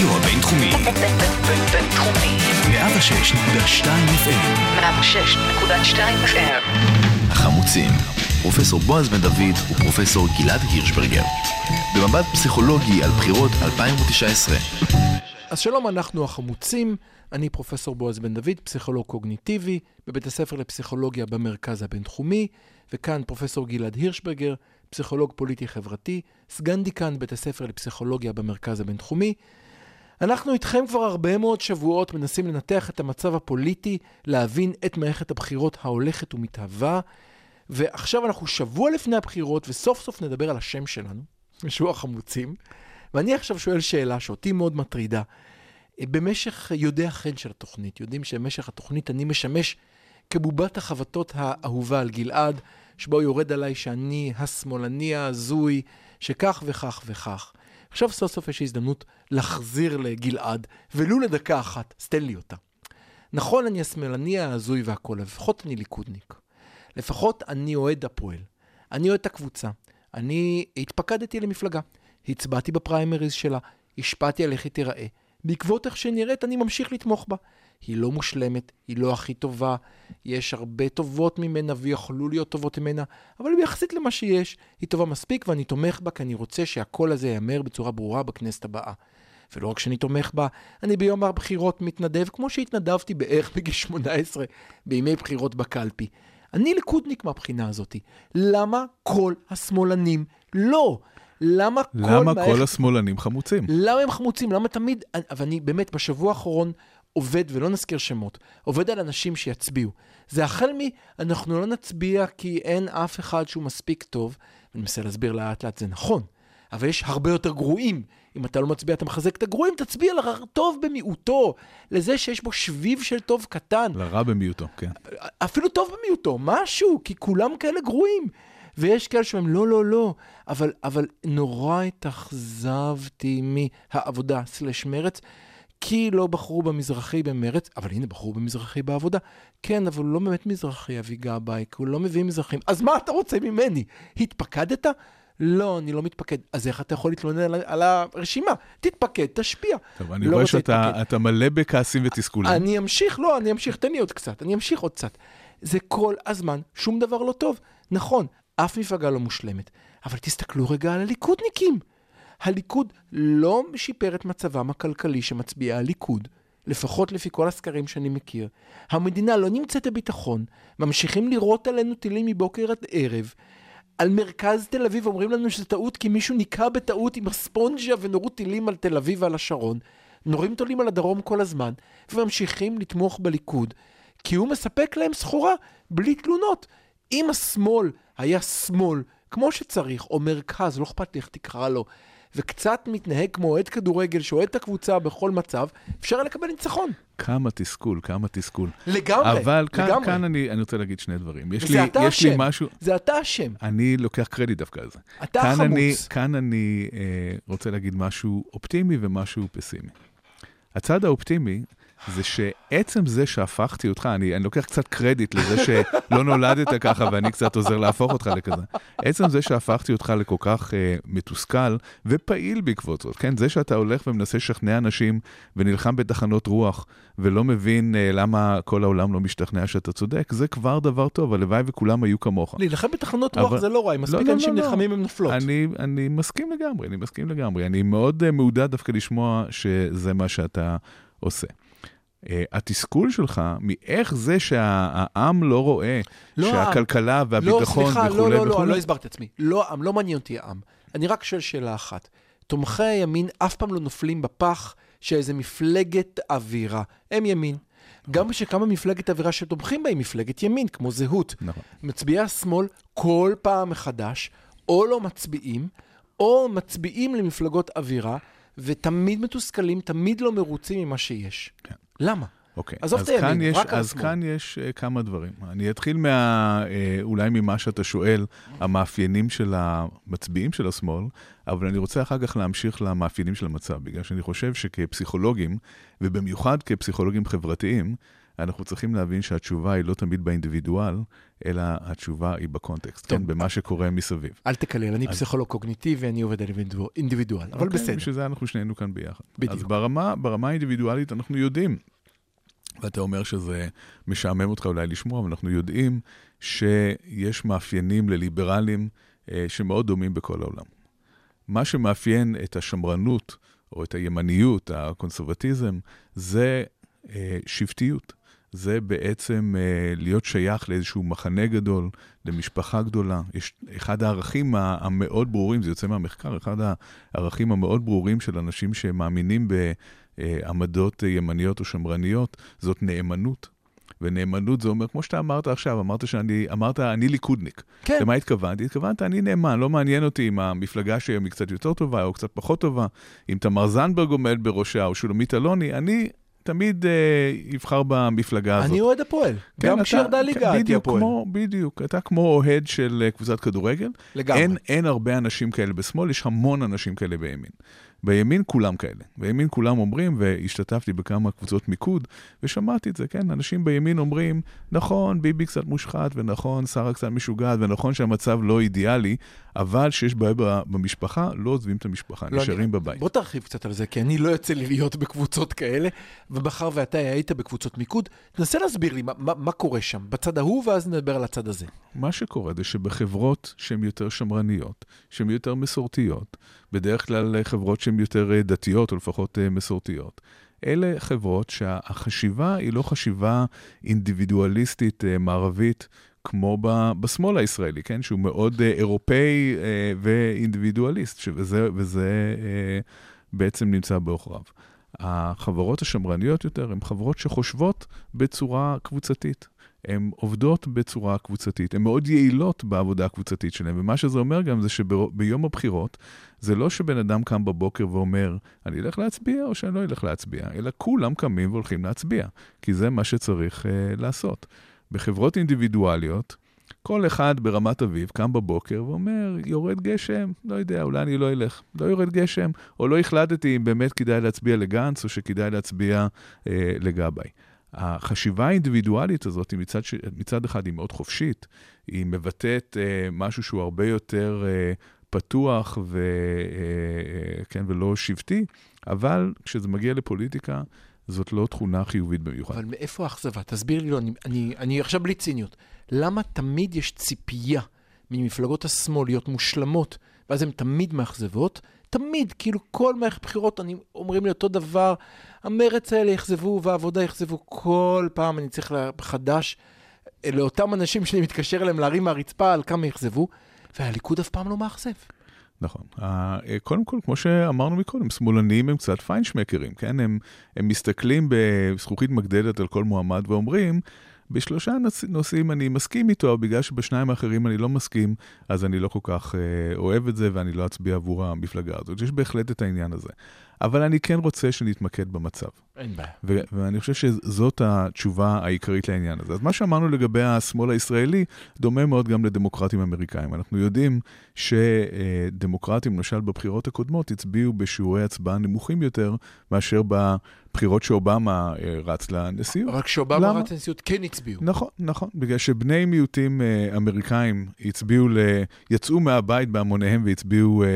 הרדיו הבינתחומי. בינתחומי. 106.2 FM. 106.2 FM. החמוצים. פרופסור בועז בן דוד ופרופסור גלעד הירשברגר. במבט פסיכולוגי על בחירות 2019. אז שלום, אנחנו החמוצים, אני פרופסור בועז בן דוד, פסיכולוג קוגניטיבי, בבית הספר לפסיכולוגיה במרכז הבינתחומי, וכאן פרופסור גלעד הירשברגר, פסיכולוג פוליטי-חברתי, סגן דיקן בית הספר לפסיכולוגיה במרכז הבינתחומי. אנחנו איתכם כבר הרבה מאוד שבועות מנסים לנתח את המצב הפוליטי, להבין את מערכת הבחירות ההולכת ומתהווה, ועכשיו אנחנו שבוע לפני הבחירות, וסוף סוף נדבר על השם שלנו, שהוא החמוצים. ואני עכשיו שואל שאלה שאותי מאוד מטרידה. במשך יודעי החן של התוכנית, יודעים שבמשך התוכנית אני משמש כבובת החבטות האהובה על גלעד, שבו יורד עליי שאני השמאלני ההזוי, שכך וכך וכך. עכשיו סוף סוף יש הזדמנות להחזיר לגלעד, ולו לדקה אחת, אז תן לי אותה. נכון, אני השמאלני ההזוי והכול, לפחות אני ליכודניק. לפחות אני אוהד הפועל. אני אוהד את הקבוצה. אני התפקדתי למפלגה. הצבעתי בפריימריז שלה, השפעתי על איך היא תיראה. בעקבות איך שנראית, אני ממשיך לתמוך בה. היא לא מושלמת, היא לא הכי טובה, יש הרבה טובות ממנה ויכולו להיות טובות ממנה, אבל ביחסית למה שיש, היא טובה מספיק ואני תומך בה כי אני רוצה שהקול הזה ייאמר בצורה ברורה בכנסת הבאה. ולא רק שאני תומך בה, אני ביום הבחירות מתנדב, כמו שהתנדבתי בערך בגיל 18 בימי בחירות בקלפי. אני ליכודניק מהבחינה הזאת. למה כל השמאלנים לא? למה כל למה מערכת... כל השמאלנים חמוצים? למה הם חמוצים? למה תמיד... אבל אני באמת, בשבוע האחרון עובד, ולא נזכיר שמות, עובד על אנשים שיצביעו. זה החל מ... אנחנו לא נצביע כי אין אף אחד שהוא מספיק טוב, ואני מנסה להסביר לאט לאט, זה נכון, אבל יש הרבה יותר גרועים. אם אתה לא מצביע, אתה מחזק את הגרועים, תצביע לטוב במיעוטו, לזה שיש בו שביב של טוב קטן. לרע במיעוטו, כן. אפילו טוב במיעוטו, משהו, כי כולם כאלה גרועים. ויש כאלה שאומרים, לא, לא, לא, אבל, אבל נורא התאכזבתי מהעבודה סלש מרץ, כי לא בחרו במזרחי במרץ, אבל הנה, בחרו במזרחי בעבודה. כן, אבל הוא לא באמת מזרחי, אבי גבאי, כי הוא לא מביא מזרחים. אז מה אתה רוצה ממני? התפקדת? לא, אני לא מתפקד. אז איך אתה יכול להתלונן על, על הרשימה? תתפקד, תשפיע. טוב, אני לא רואה שאתה. אתה מלא בכעסים ותסכולים. אני אמשיך, לא, אני אמשיך, תן לי עוד קצת, אני אמשיך עוד קצת. זה כל הזמן שום דבר לא טוב. נכון, אף מפלגה לא מושלמת, אבל תסתכלו רגע על הליכודניקים. הליכוד לא שיפר את מצבם הכלכלי שמצביעי הליכוד, לפחות לפי כל הסקרים שאני מכיר. המדינה לא נמצאת בביטחון, ממשיכים לירות עלינו טילים מבוקר עד ערב. על מרכז תל אביב אומרים לנו שזה טעות כי מישהו ניקה בטעות עם הספונג'ה ונורו טילים על תל אביב ועל השרון. נורים טילים על הדרום כל הזמן, וממשיכים לתמוך בליכוד, כי הוא מספק להם סחורה בלי תלונות. אם השמאל היה שמאל כמו שצריך, או מרכז, לא אכפת לי איך תקרא לו, וקצת מתנהג כמו אוהד כדורגל שאוהד את הקבוצה בכל מצב, אפשר לקבל ניצחון. כמה תסכול, כמה תסכול. לגמרי, אבל כאן, לגמרי. כאן אני, אני רוצה להגיד שני דברים. יש לי, יש לי. משהו... זה אתה אשם. אני לוקח קרדיט דווקא על זה. אתה כאן החמוץ. אני, כאן אני אה, רוצה להגיד משהו אופטימי ומשהו פסימי. הצד האופטימי זה שעצם זה שהפכתי אותך, אני, אני לוקח קצת קרדיט לזה שלא נולדת ככה ואני קצת עוזר להפוך אותך לכזה. עצם זה שהפכתי אותך לכל כך אה, מתוסכל ופעיל בעקבות זאת, כן? זה שאתה הולך ומנסה לשכנע אנשים ונלחם בתחנות רוח ולא מבין אה, למה כל העולם לא משתכנע שאתה צודק, זה כבר דבר טוב, הלוואי וכולם היו כמוך. להילחם בתחנות רוח אבל- זה לא רע, אם מספיק לא, לא, אנשים לא, לא. נלחמים הם נופלות. אני, אני מסכים לגמרי, אני מסכים לגמרי. אני מאוד uh, מעודד דווקא לשמוע שזה מה שאתה עושה. Uh, התסכול שלך מאיך זה שהעם לא רואה לא העם. שהכלכלה והביטחון לא, סליחה, וכולי לא, לא, לא, וכולי. לא הסברתי את עצמי. לא העם, לא מעניין אותי העם. אני רק שואל שאלה אחת. תומכי הימין אף פעם לא נופלים בפח שאיזה מפלגת אווירה. הם ימין. גם כשקמה מפלגת אווירה שתומכים בה היא מפלגת ימין, כמו זהות. נכון. מצביעי השמאל כל פעם מחדש, או לא מצביעים, או מצביעים למפלגות אווירה, ותמיד מתוסכלים, תמיד לא מרוצים ממה שיש. כן. למה? אוקיי, עזוב אז את הימין, כאן יש, רק על אז. כאן יש uh, כמה דברים. אני אתחיל מה, uh, אולי ממה שאתה שואל, המאפיינים של המצביעים של השמאל, אבל אני רוצה אחר כך להמשיך למאפיינים של המצב, בגלל שאני חושב שכפסיכולוגים, ובמיוחד כפסיכולוגים חברתיים, אנחנו צריכים להבין שהתשובה היא לא תמיד באינדיבידואל, אלא התשובה היא בקונטקסט, טוב. כן, במה שקורה מסביב. אל תקלל, אני אז- פסיכולוג קוגניטיבי, אני עובד על אינדיבידואל- אבל אוקיי, בסדר. בשביל זה אנחנו שנינו כאן ביחד. בדיוק. אז ברמה, ברמה האינדיבידואלית אנחנו יודעים, ואתה אומר שזה משעמם אותך אולי לשמוע, אבל אנחנו יודעים שיש מאפיינים לליברלים אה, שמאוד דומים בכל העולם. מה שמאפיין את השמרנות, או את הימניות, הקונסרבטיזם, זה אה, שבטיות. זה בעצם אה, להיות שייך לאיזשהו מחנה גדול, למשפחה גדולה. יש אחד הערכים המאוד ברורים, זה יוצא מהמחקר, אחד הערכים המאוד ברורים של אנשים שמאמינים בעמדות ימניות או שמרניות, זאת נאמנות. ונאמנות זה אומר, כמו שאתה אמרת עכשיו, אמרת שאני, אמרת, אני ליכודניק. כן, למה התכוונתי? התכוונת, אני נאמן, לא מעניין אותי אם המפלגה שהיום היא קצת יותר טובה או קצת פחות טובה, אם תמר זנדברג עומד בראשה או שולמית אלוני, אני תמיד אה, אבחר במפלגה הזאת. אני אוהד הפועל. כן, גם כשירדה ליגה כן, הייתי הפועל. כמו, בדיוק, אתה כמו אוהד של אה, קבוצת כדורגל. לגמרי. אין, אין הרבה אנשים כאלה בשמאל, יש המון אנשים כאלה בימין. בימין כולם כאלה. בימין כולם אומרים, והשתתפתי בכמה קבוצות מיקוד, ושמעתי את זה, כן? אנשים בימין אומרים, נכון, ביבי קצת מושחת, ונכון, שרה קצת משוגעת, ונכון שהמצב לא אידיאלי, אבל שיש בעיה במשפחה, לא עוזבים את המשפחה, לא, נשארים אני- בבית. בוא תרחיב קצת על זה, כי אני לא יוצא לי להיות בקבוצות כאלה, ומאחר ואתה היית בקבוצות מיקוד, תנסה להסביר לי מה, מה, מה קורה שם, בצד ההוא, ואז נדבר על הצד הזה. מה שקורה זה שבחברות שהן יותר שמרניות, שהן יותר מסורתיות, בדרך כלל חברות שהן יותר אה, דתיות או לפחות אה, מסורתיות, אלה חברות שהחשיבה היא לא חשיבה אינדיבידואליסטית אה, מערבית. כמו בשמאל הישראלי, כן? שהוא מאוד אירופאי ואינדיבידואליסט, ש- וזה, בעצם נמצא בעוכריו. החברות השמרניות יותר הן חברות שחושבות בצורה קבוצתית. הן עובדות בצורה קבוצתית, הן מאוד יעילות בעבודה הקבוצתית שלהן, ומה שזה אומר גם זה שביום הבחירות, זה לא שבן אדם קם בבוקר ואומר, אני אלך להצביע או שאני לא אלך להצביע, אלא כולם קמים והולכים להצביע, כי זה מה שצריך אה, לעשות. בחברות אינדיבידואליות, כל אחד ברמת אביב קם בבוקר ואומר, יורד גשם, לא יודע, אולי אני לא אלך. לא יורד גשם, או לא החלטתי אם באמת כדאי להצביע לגנץ, או שכדאי להצביע אה, לגבאי. החשיבה האינדיבידואלית הזאת, מצד, ש... מצד אחד היא מאוד חופשית, היא מבטאת אה, משהו שהוא הרבה יותר אה, פתוח ו... אה, אה, כן, ולא שבטי, אבל כשזה מגיע לפוליטיקה, זאת לא תכונה חיובית במיוחד. אבל מאיפה האכזבה? תסביר לי, לא, אני, אני, אני עכשיו בלי ציניות. למה תמיד יש ציפייה ממפלגות השמאל להיות מושלמות, ואז הן תמיד מאכזבות? תמיד, כאילו כל מערכת בחירות אני, אומרים לי אותו דבר, המרץ האלה יכזבו והעבודה יכזבו, כל פעם אני צריך לה- חדש, לאותם אנשים שאני מתקשר אליהם להרים מהרצפה על כמה יכזבו, והליכוד אף פעם לא מאכזב. נכון. אה, קודם כל, כמו שאמרנו מקודם, שמאלנים הם קצת פיינשמקרים, כן? הם, הם מסתכלים בזכוכית מגדלת על כל מועמד ואומרים, בשלושה נוש- נושאים אני מסכים איתו, בגלל שבשניים האחרים אני לא מסכים, אז אני לא כל כך אה, אוהב את זה ואני לא אצביע עבור המפלגה הזאת. יש בהחלט את העניין הזה. אבל אני כן רוצה שנתמקד במצב. אין בעיה. ו- ואני חושב שזאת התשובה העיקרית לעניין הזה. אז מה שאמרנו לגבי השמאל הישראלי, דומה מאוד גם לדמוקרטים אמריקאים. אנחנו יודעים שדמוקרטים, למשל בבחירות הקודמות, הצביעו בשיעורי הצבעה נמוכים יותר מאשר בבחירות שאובמה אה, רץ לנשיאות. אבל כשאובמה למה? רץ לנשיאות כן הצביעו. נכון, נכון, בגלל שבני מיעוטים אה, אמריקאים הצביעו, ל... יצאו מהבית בהמוניהם והצביעו אה,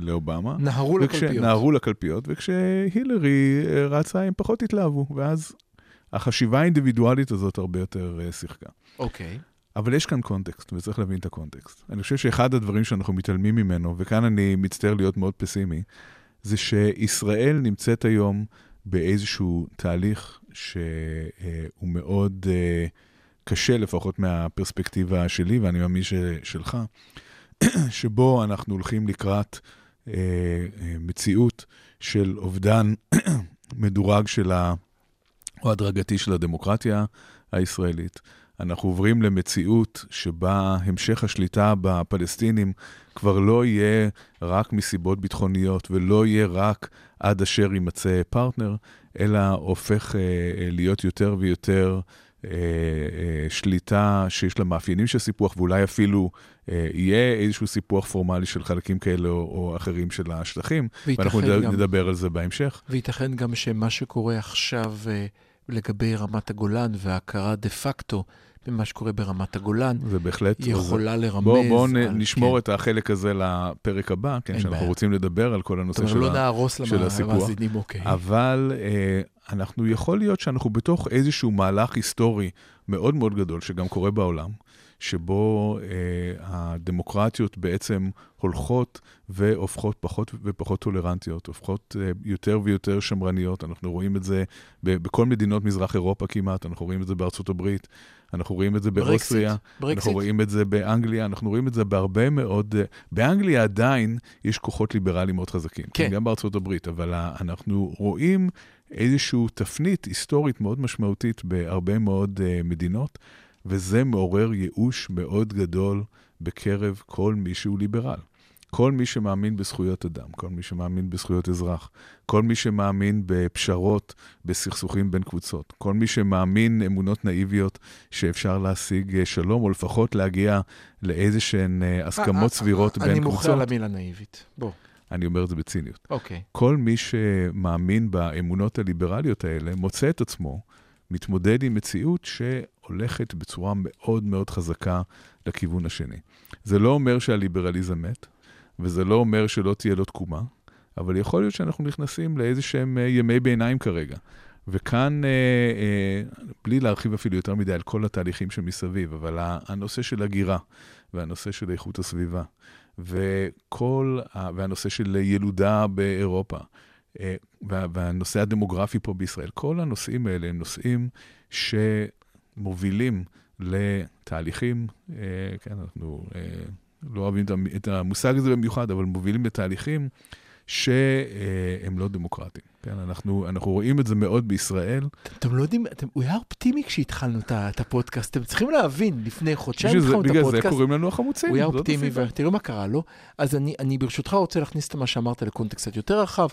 לאובמה. נהרו וכש- לקלפיות. נהרו לקלפיות, וכשהילרי רצה הם פחות התלהבו, ואז החשיבה האינדיבידואלית הזאת הרבה יותר אה, שיחקה. אוקיי. אבל יש כאן קונטקסט, וצריך להבין את הקונטקסט. אני חושב שאחד הדברים שאנחנו מתעלמים ממנו, וכאן אני מצטער להיות מאוד פסימי, זה שישראל נמצאת היום באיזשהו תהליך שהוא מאוד אה, קשה, לפחות מהפרספקטיבה שלי, ואני מאמין שלך, שבו אנחנו הולכים לקראת אה, אה, מציאות של אובדן מדורג של ה... או הדרגתי של הדמוקרטיה הישראלית. אנחנו עוברים למציאות שבה המשך השליטה בפלסטינים כבר לא יהיה רק מסיבות ביטחוניות ולא יהיה רק עד אשר יימצא פרטנר, אלא הופך אה, אה, להיות יותר ויותר אה, אה, שליטה שיש לה מאפיינים של סיפוח, ואולי אפילו אה, יהיה איזשהו סיפוח פורמלי של חלקים כאלה או, או אחרים של השטחים, ואנחנו גם- נדבר על זה בהמשך. וייתכן גם שמה שקורה עכשיו, אה, לגבי רמת הגולן וההכרה דה פקטו במה שקורה ברמת הגולן, זה בהחלט... היא יכולה לרמז בואו בוא על- נשמור כן. את החלק הזה לפרק הבא, כן, שאנחנו בעיה. רוצים לדבר על כל הנושא של לא ה... נהרוס של הסיפוח. למאזינים, אוקיי. אבל אה, אנחנו, יכול להיות שאנחנו בתוך איזשהו מהלך היסטורי מאוד מאוד גדול, שגם קורה בעולם, שבו אה, הדמוקרטיות בעצם הולכות והופכות פחות ופחות טולרנטיות, הופכות אה, יותר ויותר שמרניות. אנחנו רואים את זה ב- בכל מדינות מזרח אירופה כמעט, אנחנו רואים את זה בארצות הברית, אנחנו רואים את זה באוסטריה. אנחנו. רואים את זה באנגליה, אנחנו רואים את זה בהרבה מאוד... אה, באנגליה עדיין יש כוחות ליברליים מאוד חזקים. כן. גם בארצות הברית, אבל אנחנו רואים איזושהי תפנית היסטורית מאוד משמעותית בהרבה מאוד uh, מדינות, וזה מעורר ייאוש מאוד גדול בקרב כל מי שהוא ליברל. כל מי שמאמין בזכויות אדם, כל מי שמאמין בזכויות אזרח, כל מי שמאמין בפשרות, בסכסוכים בין קבוצות, כל מי שמאמין אמונות נאיביות שאפשר להשיג אה, שלום, או לפחות להגיע לאיזה שהן אה, הסכמות סבירות אני בין מוחה קבוצות. על המילה נאיבית. בוא, אני אומר את זה בציניות. אוקיי. כל מי שמאמין באמונות הליברליות האלה מוצא את עצמו מתמודד עם מציאות שהולכת בצורה מאוד מאוד חזקה לכיוון השני. זה לא אומר שהליברליזם מת, וזה לא אומר שלא תהיה לו תקומה, אבל יכול להיות שאנחנו נכנסים לאיזה שהם אה, ימי ביניים כרגע. וכאן, אה, אה, בלי להרחיב אפילו יותר מדי על כל התהליכים שמסביב, אבל הנושא של הגירה והנושא של איכות הסביבה, וכל, והנושא של ילודה באירופה, אה, וה- והנושא הדמוגרפי פה בישראל, כל הנושאים האלה הם נושאים שמובילים לתהליכים, אה, כן, אנחנו אה, לא אוהבים את המושג הזה במיוחד, אבל מובילים לתהליכים שהם לא דמוקרטיים. כן, אנחנו, אנחנו רואים את זה מאוד בישראל. אתם לא יודעים, אתם, הוא היה אופטימי כשהתחלנו את הפודקאסט, אתם צריכים להבין, לפני חודשיים התחלנו את בגלל זה הפודקאסט, קוראים לנו החמוצים. הוא היה אופטימי. ותראו מה קרה לו. אז אני, אני ברשותך רוצה להכניס את מה שאמרת לקונטקסט קצת יותר רחב.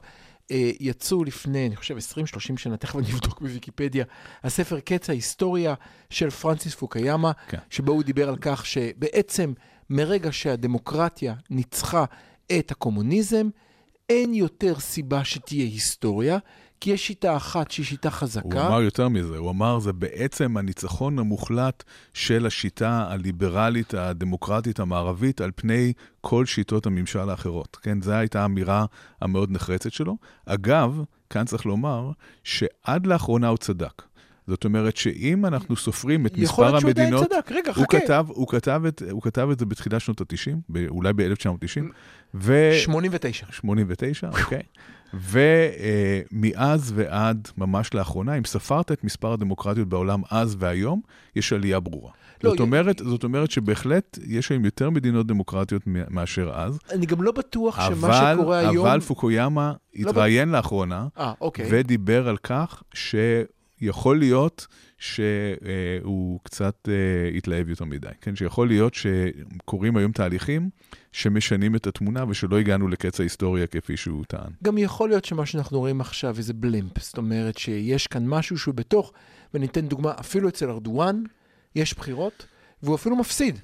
אה, יצאו לפני, אני חושב, 20-30 שנה, תכף אני אבדוק בוויקיפדיה, הספר קץ ההיסטוריה של פרנסיס פוקיאמה, כן. שבו הוא דיבר על כך שבעצם מרגע שהדמוקרטיה ניצחה את הקומוניזם, אין יותר סיבה שתהיה היסטוריה, כי יש שיטה אחת שהיא שיטה הוא חזקה. אמר יותר מזה, הוא אמר, זה בעצם הניצחון המוחלט של השיטה הליברלית, הדמוקרטית, המערבית, על פני כל שיטות הממשל האחרות. כן, זו הייתה האמירה המאוד נחרצת שלו. אגב, כאן צריך לומר שעד לאחרונה הוא צדק. זאת אומרת שאם אנחנו סופרים את יכול מספר להיות שהוא עדיין המדינות... צדק, רגע, הוא חכה. כתב, הוא, כתב את, הוא כתב את זה בתחילת שנות ה-90, אולי ב-1990, ו... 89. 89, אוקיי. ומאז ועד ממש לאחרונה, אם ספרת את מספר הדמוקרטיות בעולם אז והיום, יש עלייה ברורה. לא, זאת, אומרת, זאת אומרת שבהחלט יש היום יותר מדינות דמוקרטיות מאשר אז, אני גם לא בטוח שמה אבל, שקורה היום... אבל פוקויאמה לא התראיין לאחרונה, אה, אוקיי. ודיבר על כך שיכול להיות שהוא קצת אה, התלהב יותר מדי. כן, שיכול להיות שקורים היום תהליכים שמשנים את התמונה ושלא הגענו לקץ ההיסטוריה כפי שהוא טען. גם יכול להיות שמה שאנחנו רואים עכשיו איזה בלימפ, זאת אומרת שיש כאן משהו שהוא בתוך, וניתן דוגמה, אפילו אצל ארדואן יש בחירות, והוא אפילו מפסיד.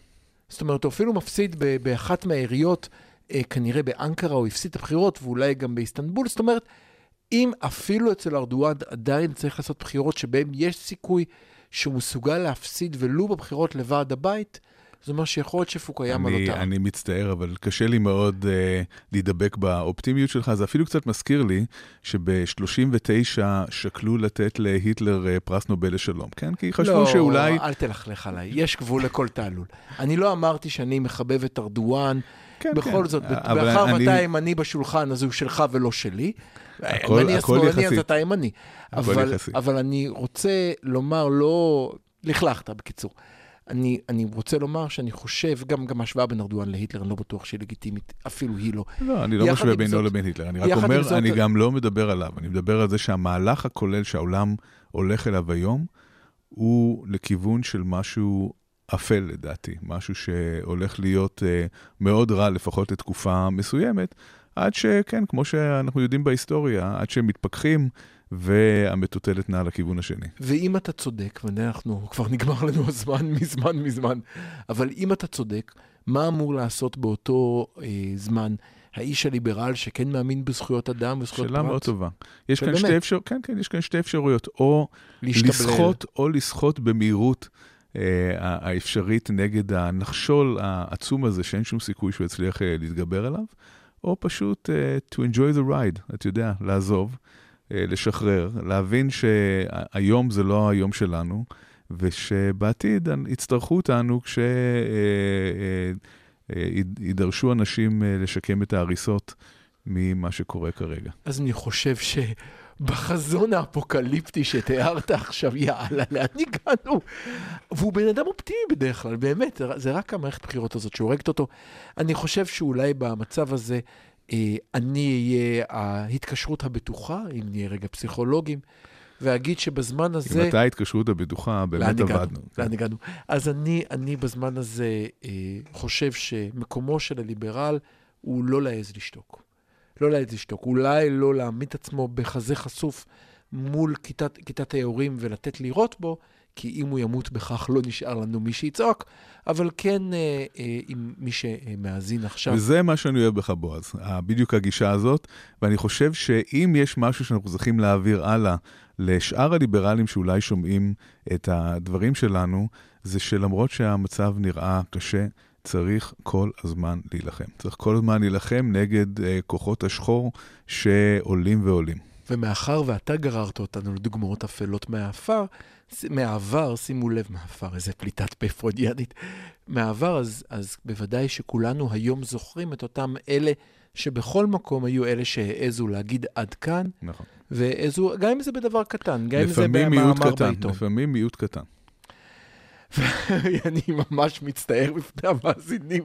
זאת אומרת, הוא אפילו מפסיד באחת מהעיריות, אה, כנראה באנקרה, הוא הפסיד את הבחירות, ואולי גם באיסטנבול. זאת אומרת, אם אפילו אצל ארדואן עדיין צריך לעשות בחירות שבהן יש סיכוי שהוא מסוגל להפסיד ולו בבחירות לוועד הבית, זאת אומרת שיכול להיות שפוקויאמה לא טעה. אני מצטער, אבל קשה לי מאוד uh, להידבק באופטימיות שלך. זה אפילו קצת מזכיר לי שב-39 שקלו לתת להיטלר uh, פרס נובל לשלום, כן? כי חשבו לא, שאולי... אל תלכלך עליי, יש גבול לכל תעלול. אני לא אמרתי שאני מחבב את ארדואן, כן, בכל כן, זאת, מאחר אני- ואתה הימני בשולחן, אז הוא שלך ולא שלי. הכל- הימני הכל השמאלני, אז. אתה ימני. הכל אבל, יחסי. אבל אני רוצה לומר, לא... לכלכת, בקיצור. אני, אני רוצה לומר שאני חושב, גם, גם ההשוואה בין ארדואן להיטלר, אני לא בטוח שהיא לגיטימית, אפילו היא לא. לא, אני לא משווה בינו זאת- לבין היטלר. אני רק אומר, זאת- אני גם לא מדבר עליו. אני מדבר על זה שהמהלך הכולל שהעולם הולך אליו היום, הוא לכיוון של משהו אפל לדעתי, משהו שהולך להיות uh, מאוד רע, לפחות לתקופה מסוימת, עד שכן, כמו שאנחנו יודעים בהיסטוריה, עד שהם מתפכחים והמטוטלת נעה לכיוון השני. ואם אתה צודק, ואנחנו, כבר נגמר לנו הזמן מזמן מזמן, אבל אם אתה צודק, מה אמור לעשות באותו אה, זמן האיש הליברל שכן מאמין בזכויות אדם וזכויות שאלה פרט? מאוד טובה. יש כאן אפשר... כן, כן, יש כאן שתי אפשרויות. או. לסחוט, או לסחוט במהירות אה, האפשרית נגד הנחשול העצום הזה, שאין שום סיכוי שהוא יצליח אה, להתגבר עליו, או פשוט אה, to enjoy the ride, אתה יודע, לעזוב, אה, לשחרר, להבין שהיום זה לא היום שלנו, ושבעתיד יצטרכו אותנו כשידרשו אנשים אה, לשקם את ההריסות ממה שקורה כרגע. אז אני חושב שבחזון האפוקליפטי שתיארת עכשיו, יאללה, לאן הגענו? והוא בן אדם אופטימי בדרך כלל, באמת, זה רק המערכת בחירות הזאת שהורגת אותו. אני חושב שאולי במצב הזה, אה, אני אהיה ההתקשרות הבטוחה, אם נהיה רגע פסיכולוגים, ואגיד שבזמן הזה... אם אתה ההתקשרות הבטוחה, באמת? עבדנו. לאן הגענו? אז אני, אני בזמן הזה אה, חושב שמקומו של הליברל הוא לא להעז לשתוק. לא להעז לשתוק. אולי לא להעמיד את עצמו בחזה חשוף מול כיתת, כיתת היורים ולתת לירות בו, כי אם הוא ימות בכך לא נשאר לנו מי שיצעק, אבל כן אה, אה, עם מי שמאזין עכשיו. וזה מה שאני אוהב בך, בועז, בדיוק הגישה הזאת, ואני חושב שאם יש משהו שאנחנו צריכים להעביר הלאה לשאר הליברלים שאולי שומעים את הדברים שלנו, זה שלמרות שהמצב נראה קשה, צריך כל הזמן להילחם. צריך כל הזמן להילחם נגד אה, כוחות השחור שעולים ועולים. ומאחר ואתה גררת אותנו לדוגמאות אפלות מהעפר, מהעבר, שימו לב, מהעפר, איזה פליטת פה פרוידיאנית, מהעבר, אז, אז בוודאי שכולנו היום זוכרים את אותם אלה שבכל מקום היו אלה שהעזו להגיד עד כאן, נכון. והעזו, גם אם זה בדבר קטן, גם אם זה במאמר בעיתון. לפעמים מיעוט קטן. אני ממש מצטער בפני המאזינים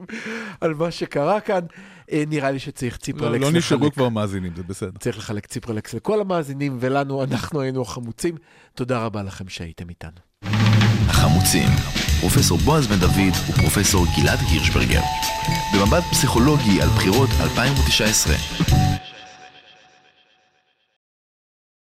על מה שקרה כאן. אה, נראה לי שצריך לא, ציפרלקס לא נשארו לחלק. כבר מאזינים, זה בסדר. צריך לחלק ציפרלקס לכל המאזינים, ולנו, אנחנו היינו החמוצים. תודה רבה לכם שהייתם איתנו. החמוצים, פרופסור בועז בן דוד ופרופסור גלעד הירשברגר. במבט פסיכולוגי על בחירות 2019.